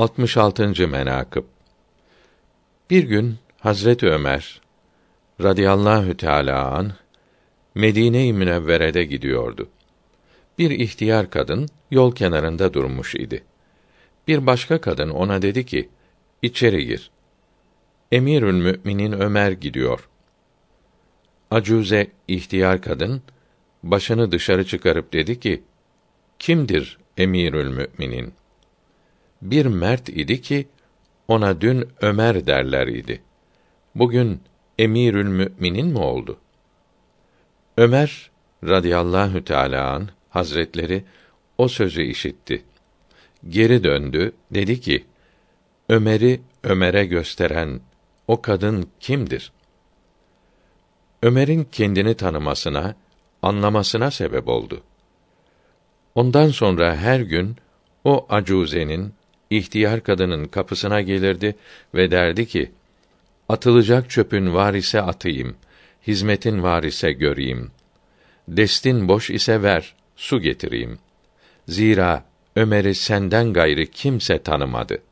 66. menakıb Bir gün Hazret Ömer radıyallahu teala an Medine-i Münevvere'de gidiyordu. Bir ihtiyar kadın yol kenarında durmuş idi. Bir başka kadın ona dedi ki: "İçeri gir. Emirül Müminin Ömer gidiyor." Acuze ihtiyar kadın başını dışarı çıkarıp dedi ki: "Kimdir Emirül Müminin?" Bir mert idi ki ona dün Ömer derler idi. Bugün Emirül Müminin mi oldu? Ömer radıyallahu teala an hazretleri o sözü işitti. Geri döndü, dedi ki: Ömer'i Ömer'e gösteren o kadın kimdir? Ömer'in kendini tanımasına, anlamasına sebep oldu. Ondan sonra her gün o acuzenin ihtiyar kadının kapısına gelirdi ve derdi ki: Atılacak çöpün var ise atayım, hizmetin var ise göreyim. Destin boş ise ver, su getireyim. Zira Ömer'i senden gayrı kimse tanımadı.''